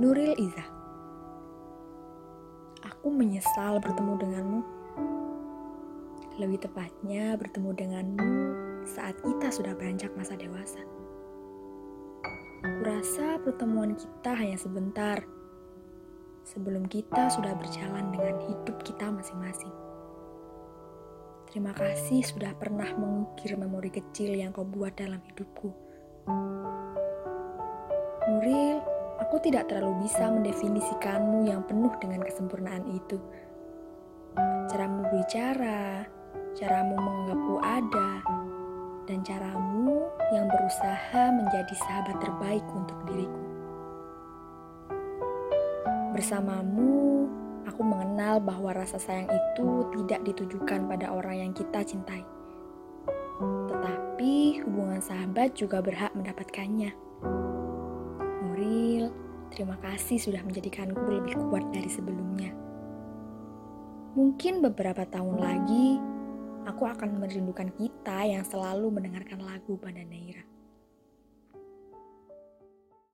Nuril Iza Aku menyesal bertemu denganmu. Lebih tepatnya bertemu denganmu saat kita sudah beranjak masa dewasa. Kurasa pertemuan kita hanya sebentar. Sebelum kita sudah berjalan dengan hidup kita masing-masing. Terima kasih sudah pernah mengukir memori kecil yang kau buat dalam hidupku. Nuril, Aku tidak terlalu bisa mendefinisikanmu yang penuh dengan kesempurnaan itu. Caramu bicara, caramu menganggapku ada, dan caramu yang berusaha menjadi sahabat terbaik untuk diriku. Bersamamu, aku mengenal bahwa rasa sayang itu tidak ditujukan pada orang yang kita cintai. Tetapi hubungan sahabat juga berhak mendapatkannya. Terima kasih sudah menjadikanku lebih kuat dari sebelumnya. Mungkin beberapa tahun lagi, aku akan merindukan kita yang selalu mendengarkan lagu pada Naira.